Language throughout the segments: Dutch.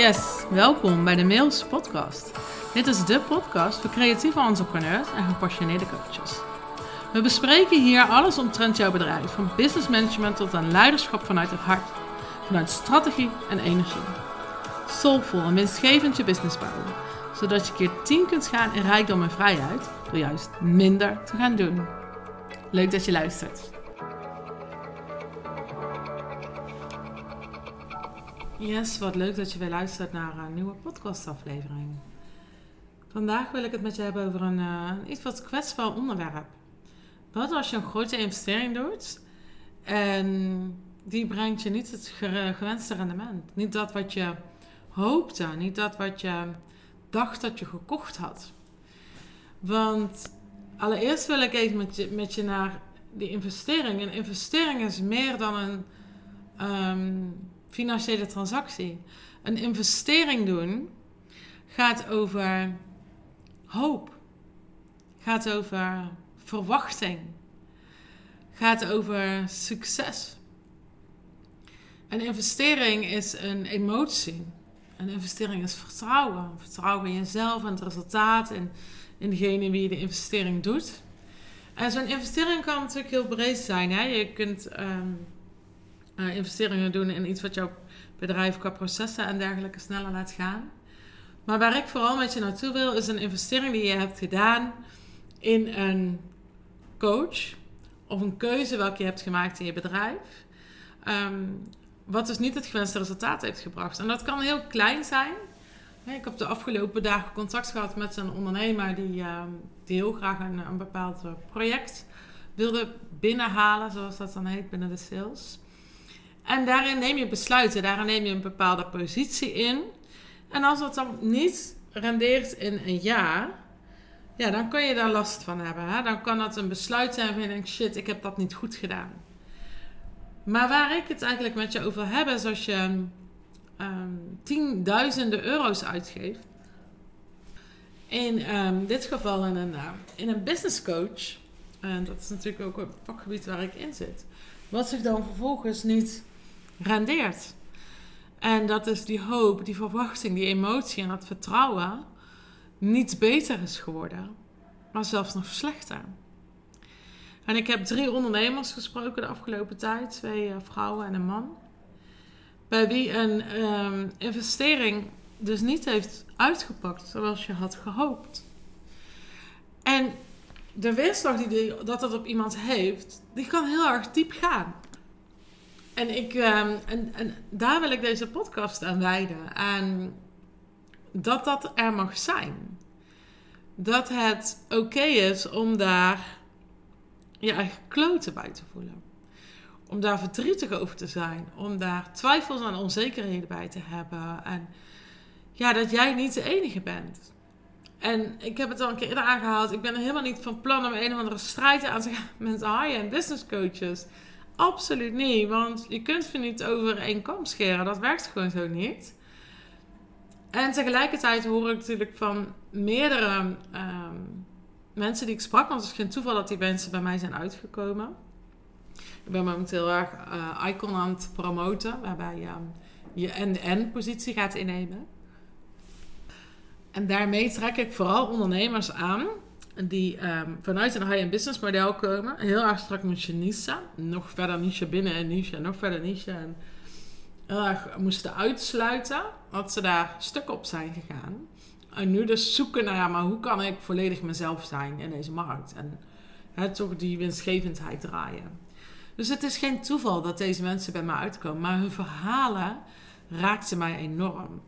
Yes, welkom bij de Mails Podcast. Dit is de podcast voor creatieve entrepreneurs en gepassioneerde coaches. We bespreken hier alles omtrent jouw bedrijf, van business management tot aan leiderschap vanuit het hart, vanuit strategie en energie. Soulful en winstgevend je business bouwen, zodat je keer 10 kunt gaan in rijkdom en vrijheid door juist minder te gaan doen. Leuk dat je luistert. Yes, wat leuk dat je weer luistert naar een nieuwe podcastaflevering. Vandaag wil ik het met je hebben over een, uh, iets wat kwetsbaar onderwerp. Wat als je een grote investering doet en die brengt je niet het gewenste rendement. Niet dat wat je hoopte, niet dat wat je dacht dat je gekocht had. Want allereerst wil ik even met je, met je naar die investering. Een investering is meer dan een um, financiële transactie. Een investering doen gaat over hoop, gaat over verwachting, gaat over succes. Een investering is een emotie. Een investering is vertrouwen. Vertrouwen in jezelf en het resultaat en in degene wie je de investering doet. En zo'n investering kan natuurlijk heel breed zijn. Hè? Je kunt ehm, uh, investeringen doen in iets wat jouw bedrijf qua processen en dergelijke sneller laat gaan. Maar waar ik vooral met je naartoe wil, is een investering die je hebt gedaan in een coach of een keuze welke je hebt gemaakt in je bedrijf. Ehm, wat dus niet het gewenste resultaat heeft gebracht. En dat kan heel klein zijn. Ik heb de afgelopen dagen contact gehad met een ondernemer die, ehm, heel graag een, een bepaald project wilde binnenhalen, zoals dat dan heet binnen de sales. En daarin neem je besluiten, daarin neem je een bepaalde positie in. En als dat dan niet rendeert in een jaar, ja, dan kan je daar last van hebben. Hè? Dan kan dat een besluit zijn van je denkt, shit, ik heb dat niet goed gedaan. Maar waar ik het eigenlijk met je over heb, is als je um, tienduizenden euro's uitgeeft. In um, dit geval in een, uh, in een business coach. En dat is natuurlijk ook een vakgebied waar ik in zit. Wat zich dan vervolgens niet rendeert. En dat is die hoop, die verwachting, die emotie en dat vertrouwen niet beter is geworden, maar zelfs nog slechter. En ik heb drie ondernemers gesproken de afgelopen tijd, twee eh, vrouwen en een man, bij wie een ehm, investering dus niet heeft uitgepakt zoals je had gehoopt. En de weerslag die, die dat dat op iemand heeft, die kan heel erg diep gaan. En, ik, ehm, en, daar wil ik deze podcast aan wijden. En dat dat er mag zijn. Dat het oké is om daar je eigen kloten bij te voelen. Om daar verdrietig over te zijn. Om daar twijfels en onzekerheden bij te hebben. En ja, dat jij niet de enige bent. En ik heb het al een keer eerder aangehaald. Ik ben helemaal niet van plan om een of andere strijd aan te gaan met high-end business coaches. Absoluut niet, want je kunt ze niet over één kam scheren. Dat werkt gewoon zo niet. En tegelijkertijd hoor ik natuurlijk van meerdere ehm, mensen die ik sprak, want het is geen toeval dat die mensen bij mij zijn uitgekomen. Ik ben momenteel erg uh, Icon aan het promoten, waarbij je um, je end-end positie gaat innemen. En daarmee trek ik vooral ondernemers aan die um, vanuit een high-end business model komen. Heel erg strak met niche. Nog verder niche binnen een niche. Nog verder niche. En heel erg moesten uitsluiten. Dat ze daar stuk op zijn gegaan. En nu dus zoeken naar, maar hoe kan ik volledig mezelf zijn in deze markt? En toch die winstgevendheid draaien. Dus het is geen toeval dat deze mensen bij mij uitkomen. Maar hun verhalen raakten mij enorm.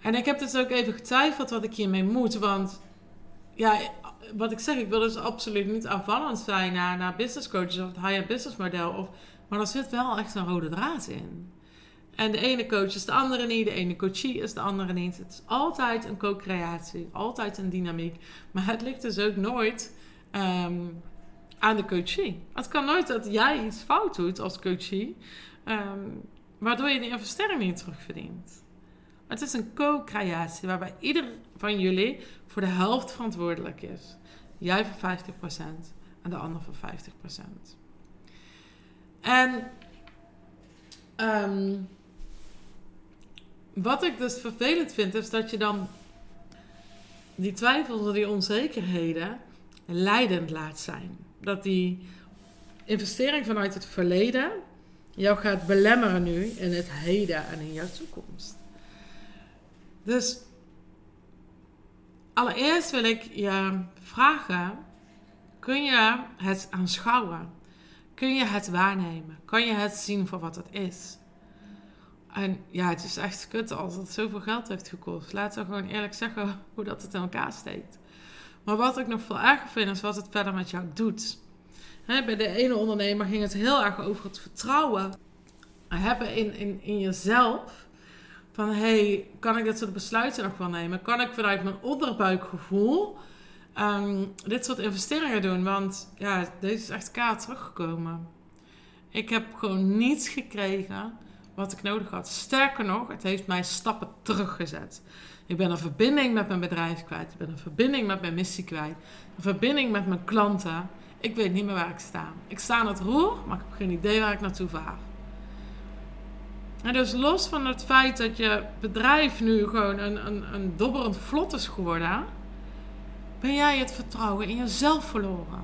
En ik heb dus ook even getwijfeld wat ik hiermee moet. Want ja, wat ik zeg, ik wil dus absoluut niet aanvallend zijn naar, naar business coaches of het high-end business model. Of, maar er zit wel echt een rode draad in. En de ene coach is de andere niet, de ene coachie is de andere niet. Het is altijd een co-creatie, altijd een dynamiek. Maar het ligt dus ook nooit ehm, aan de coachie. Het kan nooit dat jij iets fout doet als coachie, um, waardoor je die investering niet terugverdient. Het is een co-creatie waarbij ieder van jullie voor de helft verantwoordelijk is. Jij voor 50% en de ander voor 50%. En um, wat ik dus vervelend vind, is dat je dan die twijfels, die onzekerheden leidend laat zijn. Dat die investering vanuit het verleden jou gaat belemmeren nu in het heden en in jouw toekomst. Dus allereerst wil ik je vragen: kun je het aanschouwen? Kun je het waarnemen? Kan je het zien voor wat het is? En ja, het is echt kut als het zoveel geld heeft gekost. Laten we gewoon eerlijk zeggen hoe dat het in elkaar steekt. Maar wat ik nog veel erger vind, is wat het verder met jou doet. bij de ene ondernemer ging het heel erg over het vertrouwen hebben in, in, in jezelf. Van hey, kan ik dit soort besluiten nog wel nemen? Kan ik vanuit mijn onderbuikgevoel um, dit soort investeringen doen? Want ja, deze is echt kaart teruggekomen. Ik heb gewoon niets gekregen wat ik nodig had. Sterker nog, het heeft mij stappen teruggezet. Ik ben een verbinding met mijn bedrijf kwijt. Ik ben een verbinding met mijn missie kwijt. Een verbinding met mijn klanten. Ik weet niet meer waar ik sta. Ik sta aan het roer, maar ik heb geen idee waar ik naartoe vaar. En dus los van het feit dat je bedrijf nu gewoon een, een, een dobberend vlot is geworden, ben jij het vertrouwen in jezelf verloren.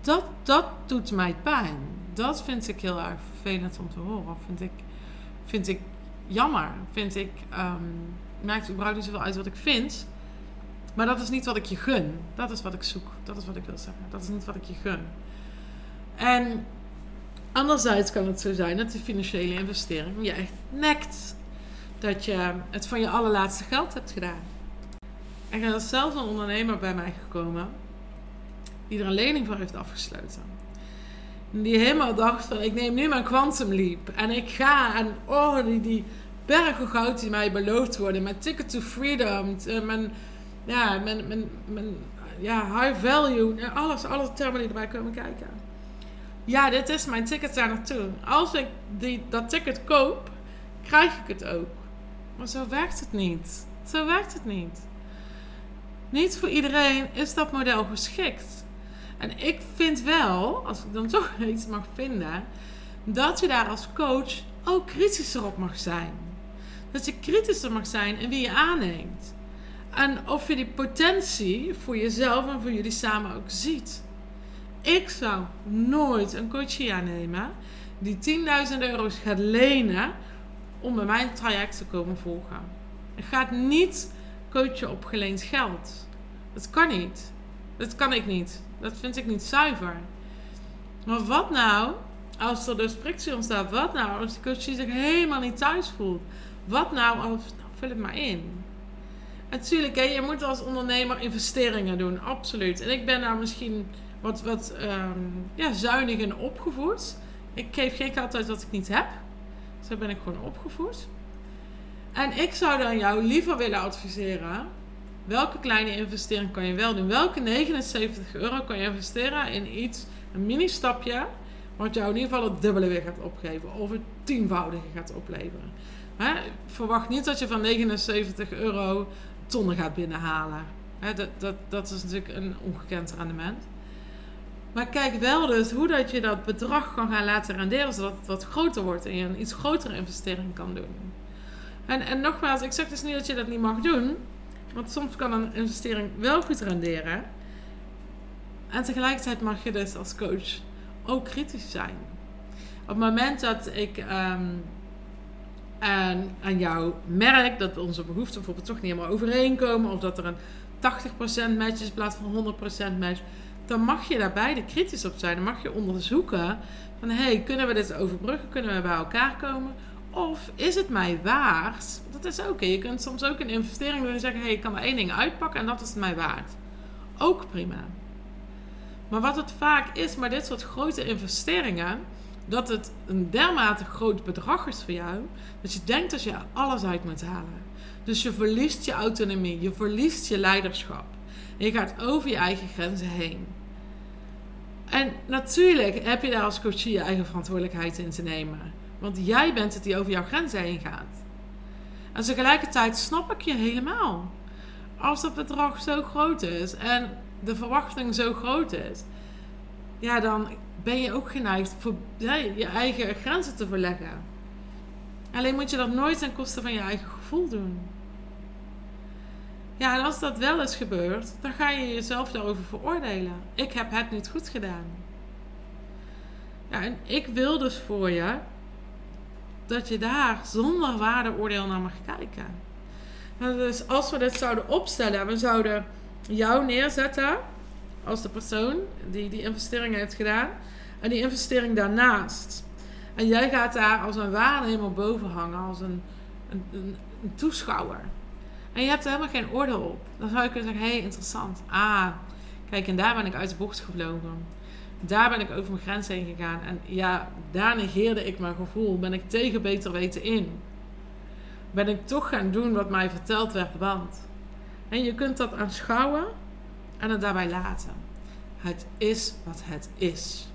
Dat, dat doet mij pijn. Dat vind ik heel erg vervelend om te horen. Vind ik, vind ik jammer. Vind ik, um, maakt überhaupt niet zoveel uit wat ik vind. Maar dat is niet wat ik je gun. Dat is wat ik zoek. Dat is wat ik wil zeggen. Dat is niet wat ik je gun. En Anderzijds kan het zo zijn dat de financiële investering je echt nekt. Dat je het van je allerlaatste geld hebt gedaan. En er is zelfs een ondernemer bij mij gekomen die er een lening voor heeft afgesloten. Die helemaal dacht van ik neem nu mijn quantum leap en ik ga en oh die, die bergen goud die mij beloofd worden. Mijn ticket to freedom, eh, mijn, ja, mijn, mijn, ja, high value, alles, alle termen die erbij komen kijken. Ja, dit is mijn ticket daar naartoe. Als ik die, dat ticket koop, krijg ik het ook. Maar zo werkt het niet. Zo werkt het niet. Niet voor iedereen is dat model geschikt. En ik vind wel, als ik dan toch iets mag vinden, dat je daar als coach ook kritischer op mag zijn. Dat je kritischer mag zijn in wie je aanneemt. En of je die potentie voor jezelf en voor jullie samen ook ziet. Ik zou nooit een coachie aannemen die 10.000 euro's gaat lenen om bij mijn traject te komen volgen. Ik ga niet coachen op geleend geld. Dat kan niet. Dat kan ik niet. Dat vind ik niet zuiver. Maar wat nou als er dus frictie ontstaat? Wat nou als de coachie zich helemaal niet thuis voelt? Wat nou als... Nou, vul het maar in. Natuurlijk, hè, je moet als ondernemer investeringen doen. Absoluut. En ik ben daar misschien wat, wat um, ja, zuinig en opgevoed. Ik geef geen geld uit wat ik niet heb. Zo ben ik gewoon opgevoed. En ik zou dan jou liever willen adviseren. Welke kleine investering kan je wel doen? Welke 79 euro kan je investeren in iets, een mini stapje, wat jou in ieder geval het dubbele weer gaat opgeven of het tienvoudige gaat opleveren. Verwacht niet dat je van 79 euro tonnen gaat binnenhalen. Dat, dat, dat is natuurlijk een ongekend rendement. Maar kijk wel dus hoe dat je dat bedrag kan gaan laten renderen, zodat het wat groter wordt en je een iets grotere investering kan doen. En, en nogmaals, ik zeg dus niet dat je dat niet mag doen, want soms kan een investering wel goed renderen. En tegelijkertijd mag je dus als coach ook kritisch zijn. Op het moment dat ik aan, aan jou merk dat onze behoeften bijvoorbeeld toch niet helemaal overeenkomen, of dat er een 80% match is in plaats van 100% match dan mag je daar beide kritisch op zijn. Dan mag je onderzoeken van, hey, kunnen we dit overbruggen? Kunnen we bij elkaar komen? Of is het mij waard? Dat is oké. Je kunt soms ook een investering doen en zeggen, hey, ik kan er één ding uitpakken en dat is het mij waard. Ook prima. Maar wat het vaak is, maar dit soort grote investeringen, dat het een dermate groot bedrag is voor jou, dat je denkt dat je alles uit moet halen. Dus je verliest je autonomie, je verliest je leiderschap. En je gaat over je eigen grenzen heen. En natuurlijk heb je daar als coachie je eigen verantwoordelijkheid in te nemen. Want jij bent het die over jouw grenzen heen gaat. En tegelijkertijd snap ik je helemaal. Als dat bedrag zo groot is en de verwachting zo groot is, ja, dan ben je ook geneigd voor je eigen grenzen te verleggen. Alleen moet je dat nooit ten koste van je eigen gevoel doen. Ja, en als dat wel is gebeurd, dan ga je jezelf daarover veroordelen. Ik heb het niet goed gedaan. Ja, en ik wil dus voor je dat je daar zonder waardeoordeel naar mag kijken. Dus als we dit zouden opstellen, we zouden jou neerzetten als de persoon die die investering heeft gedaan en die investering daarnaast. En jij gaat daar als een helemaal boven hangen, als een, een, een toeschouwer. En je hebt er helemaal geen oordeel op. Dan zou je kunnen zeggen, hé, hey, interessant. Ah, kijk, en daar ben ik uit de bocht gevlogen. Daar ben ik over mijn grens heen gegaan. En ja, daar negeerde ik mijn gevoel. Ben ik tegen beter weten in. Ben ik toch gaan doen wat mij verteld werd, want. En je kunt dat aanschouwen en het daarbij laten. Het is wat het is.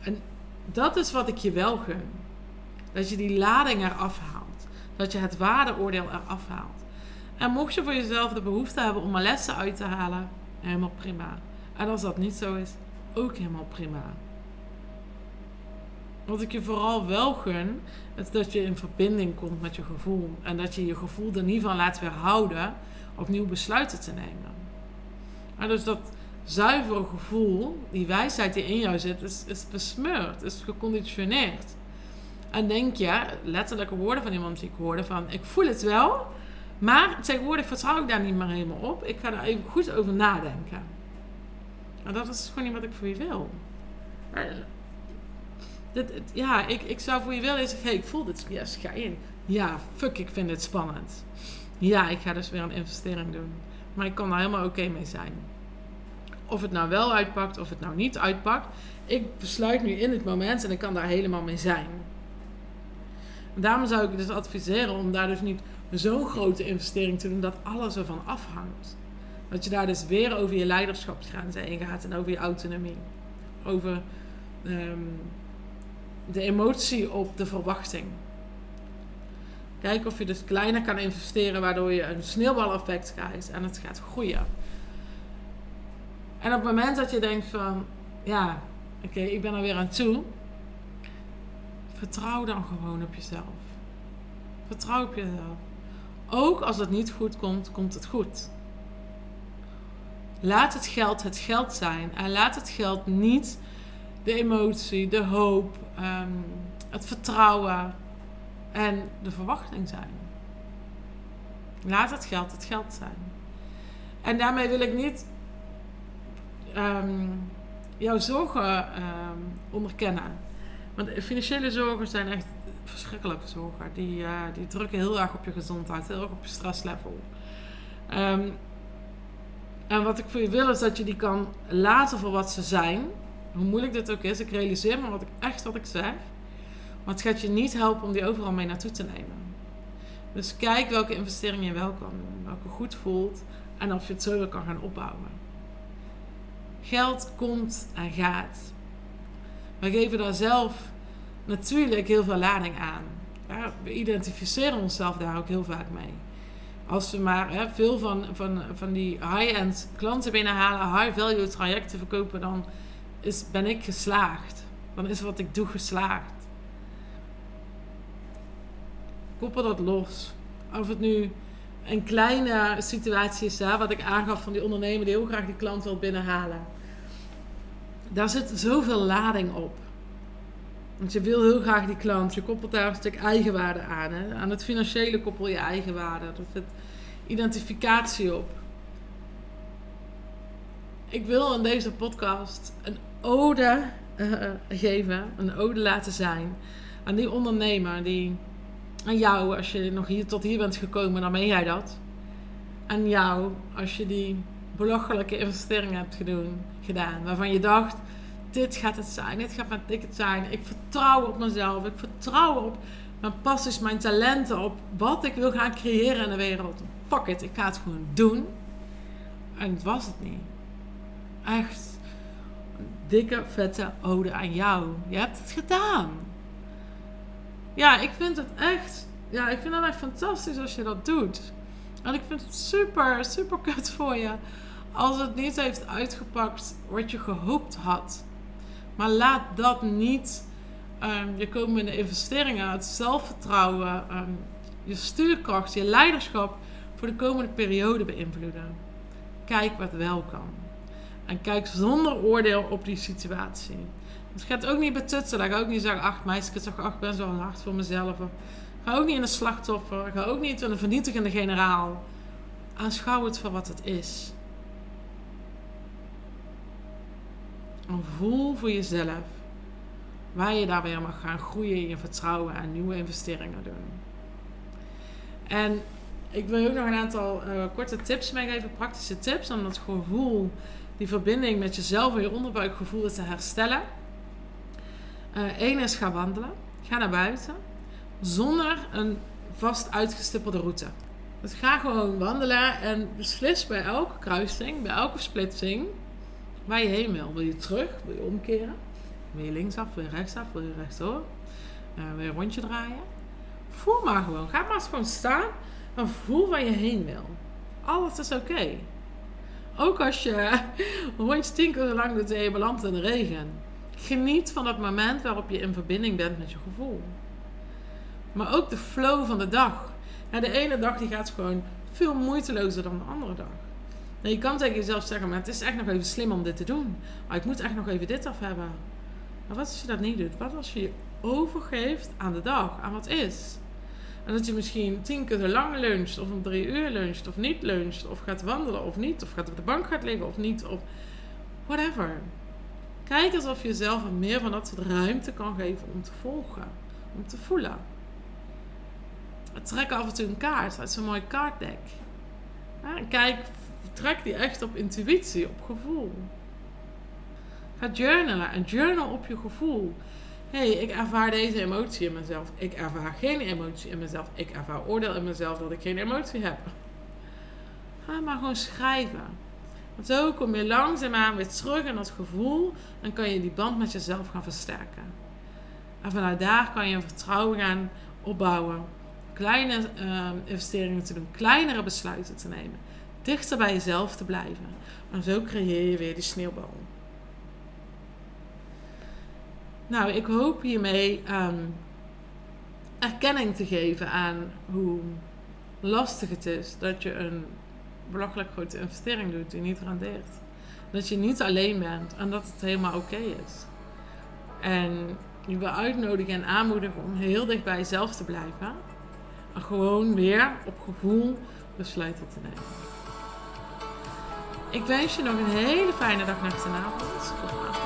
En dat is wat ik je wel gun. Dat je die lading eraf haalt. Dat je het waardeoordeel eraf haalt. En mocht je voor jezelf de behoefte hebben om er lessen uit te halen, helemaal prima. En als dat niet zo is, ook helemaal prima. Wat ik je vooral wel gun, is dat je in verbinding komt met je gevoel. En dat je je gevoel er niet van laat weerhouden opnieuw besluiten te nemen. En dus dat zuivere gevoel, die wijsheid die in jou zit, is, is besmeurd, is geconditioneerd. En denk je, letterlijke woorden van iemand die ik hoorde, van ik voel het wel, maar tegenwoordig vertrouw ik daar niet meer helemaal op. Ik ga daar even goed over nadenken. En dat is gewoon niet wat ik voor je wil. dit, ja, ik, ik zou voor je willen zeggen, hey, ik voel dit. Yes, ga in. Ja, fuck, ik vind dit spannend. Ja, ik ga dus weer een investering doen. Maar ik kan daar helemaal oké mee zijn. Of het nou wel uitpakt, of het nou niet uitpakt. Ik besluit nu in het moment en ik kan daar helemaal mee zijn. Daarom zou ik dus adviseren om daar dus niet zo'n grote investering te doen dat alles ervan afhangt. Dat je daar dus weer over je leiderschapsgrenzen heen gaat en over je autonomie. Over ehm, de emotie op de verwachting. Kijk of je dus kleiner kan investeren, waardoor je een sneeuwbaleffect krijgt en het gaat groeien. En op het moment dat je denkt van, ja, oké, ik ben er weer aan toe. Vertrouw dan gewoon op jezelf. Vertrouw op jezelf. Ook als het niet goed komt, komt het goed. Laat het geld het geld zijn. En laat het geld niet de emotie, de hoop, ehm, het vertrouwen en de verwachting zijn. Laat het geld het geld zijn. En daarmee wil ik niet um, jouw zorgen um, onderkennen. Want financiële zorgen zijn echt verschrikkelijke zorgen. Die, uh, die drukken heel erg op je gezondheid, heel erg op je stresslevel. Um, en wat ik voor je wil is dat je die kan laten voor wat ze zijn. Hoe moeilijk dit ook is. Ik realiseer me wat ik echt wat ik zeg. Maar het gaat je niet helpen om die overal mee naartoe te nemen. Dus kijk welke investeringen je wel kan doen. Welke goed voelt. En of je het zo weer kan gaan opbouwen. Geld komt en gaat. We geven daar zelf natuurlijk heel veel lading aan. Ja, we identificeren onszelf daar ook heel vaak mee. Als we maar hè, veel van, van, van die high-end klanten binnenhalen, high-value trajecten verkopen, dan is, ben ik geslaagd. Dan is wat ik doe geslaagd. Koppel dat los. Of het nu een kleine situatie is, hè, wat ik aangaf van die ondernemer die heel graag die klant wil binnenhalen. Daar zit zoveel lading op. Want je wil heel graag die klant. Je koppelt daar een stuk eigenwaarde aan. Hè? Aan het financiële koppel je eigenwaarde. Er zit identificatie op. Ik wil in deze podcast een ode uh, geven. Een ode laten zijn. Aan die ondernemer die... Aan jou, als je nog hier tot hier bent gekomen, dan ben jij dat. Aan jou, als je die belachelijke investering hebt gedaan. Waarvan je dacht dit gaat het zijn, dit gaat mijn ticket zijn. Ik vertrouw op mezelf, ik vertrouw op mijn passies, mijn talenten, op wat ik wil gaan creëren in de wereld. Fuck it, ik ga het gewoon doen. En het was het niet. Echt. Een dikke, vette ode aan jou. Je hebt het gedaan. Ja, ik vind het echt. Ja, ik vind het echt fantastisch als je dat doet. En ik vind het super, super kut voor je. Als het niet heeft uitgepakt wat je gehoopt had. Maar laat dat niet um, je komende investeringen, het zelfvertrouwen, ehm, je stuurkracht, je leiderschap voor de komende periode beïnvloeden. Kijk wat wel kan. En kijk zonder oordeel op die situatie. Het gaat ook niet betutsen. ga ook niet zeggen, ach meisje, ik toch, ach, ik ben zo hard voor mezelf. Ga ook niet in een slachtoffer. Ga ook niet in een vernietigende generaal. Aanschouw het voor wat het is. En voel voor jezelf waar je daar weer mag gaan groeien in je vertrouwen en nieuwe investeringen doen. En ik wil je ook nog een aantal uh, korte tips meegeven, praktische tips, om dat gevoel, die verbinding met jezelf en je onderbuikgevoel te herstellen. Eén uh, is ga wandelen. Ga naar buiten. Zonder een vast uitgestippelde route. Dus ga gewoon wandelen en beslis bij elke kruising, bij elke splitsing, waar je heen wil. Wil je terug? Wil je omkeren? Wil je linksaf? Wil je rechtsaf? Wil je rechtdoor? Uh, wil je een rondje draaien? Voel maar gewoon. Ga maar gewoon staan en voel waar je heen wil. Alles is oké. Ook als je rondje tien keer lang doet en je belandt in de regen. Geniet van dat moment waarop je in verbinding bent met je gevoel. Maar ook de flow van de dag. de ene dag die gaat gewoon veel moeitelozer dan de andere dag. En je kan tegen jezelf zeggen, maar het is echt nog even slim om dit te doen. Maar ik moet echt nog even dit af hebben. Maar wat als je dat niet doet? Wat als je je overgeeft aan de dag, aan wat is? En dat je misschien tien keer te lang luncht, of om drie uur luncht, of niet luncht, of gaat wandelen of niet, of gaat op de bank gaat liggen of niet, of whatever. Kijk alsof je jezelf meer van dat soort ruimte kan geven om te volgen, om te voelen. Trek af en toe een kaart uit zo'n mooi kaartdek. kijk, trek die echt op intuïtie, op gevoel. Ga journalen en journal op je gevoel. Hé, hey, ik ervaar deze emotie in mezelf. Ik ervaar geen emotie in mezelf. Ik ervaar oordeel in mezelf dat ik geen emotie heb. Ga maar gewoon schrijven. Want zo kom je langzaamaan weer terug in dat gevoel en kan je die band met jezelf gaan versterken. En vanuit daar kan je een vertrouwen gaan opbouwen. Kleine uh, investeringen te doen, kleinere besluiten te nemen. Dichter bij jezelf te blijven. En zo creëer je weer die sneeuwbal. Nou, ik hoop hiermee um, erkenning te geven aan hoe lastig het is dat je een belachelijk grote investering doet die niet rendeert. Dat je niet alleen bent en dat het helemaal oké is. En je wil uitnodigen en aanmoedigen om heel dicht bij jezelf te blijven. En gewoon weer op gevoel besluiten te nemen. Ik wens je nog een hele fijne dag, nacht en avond.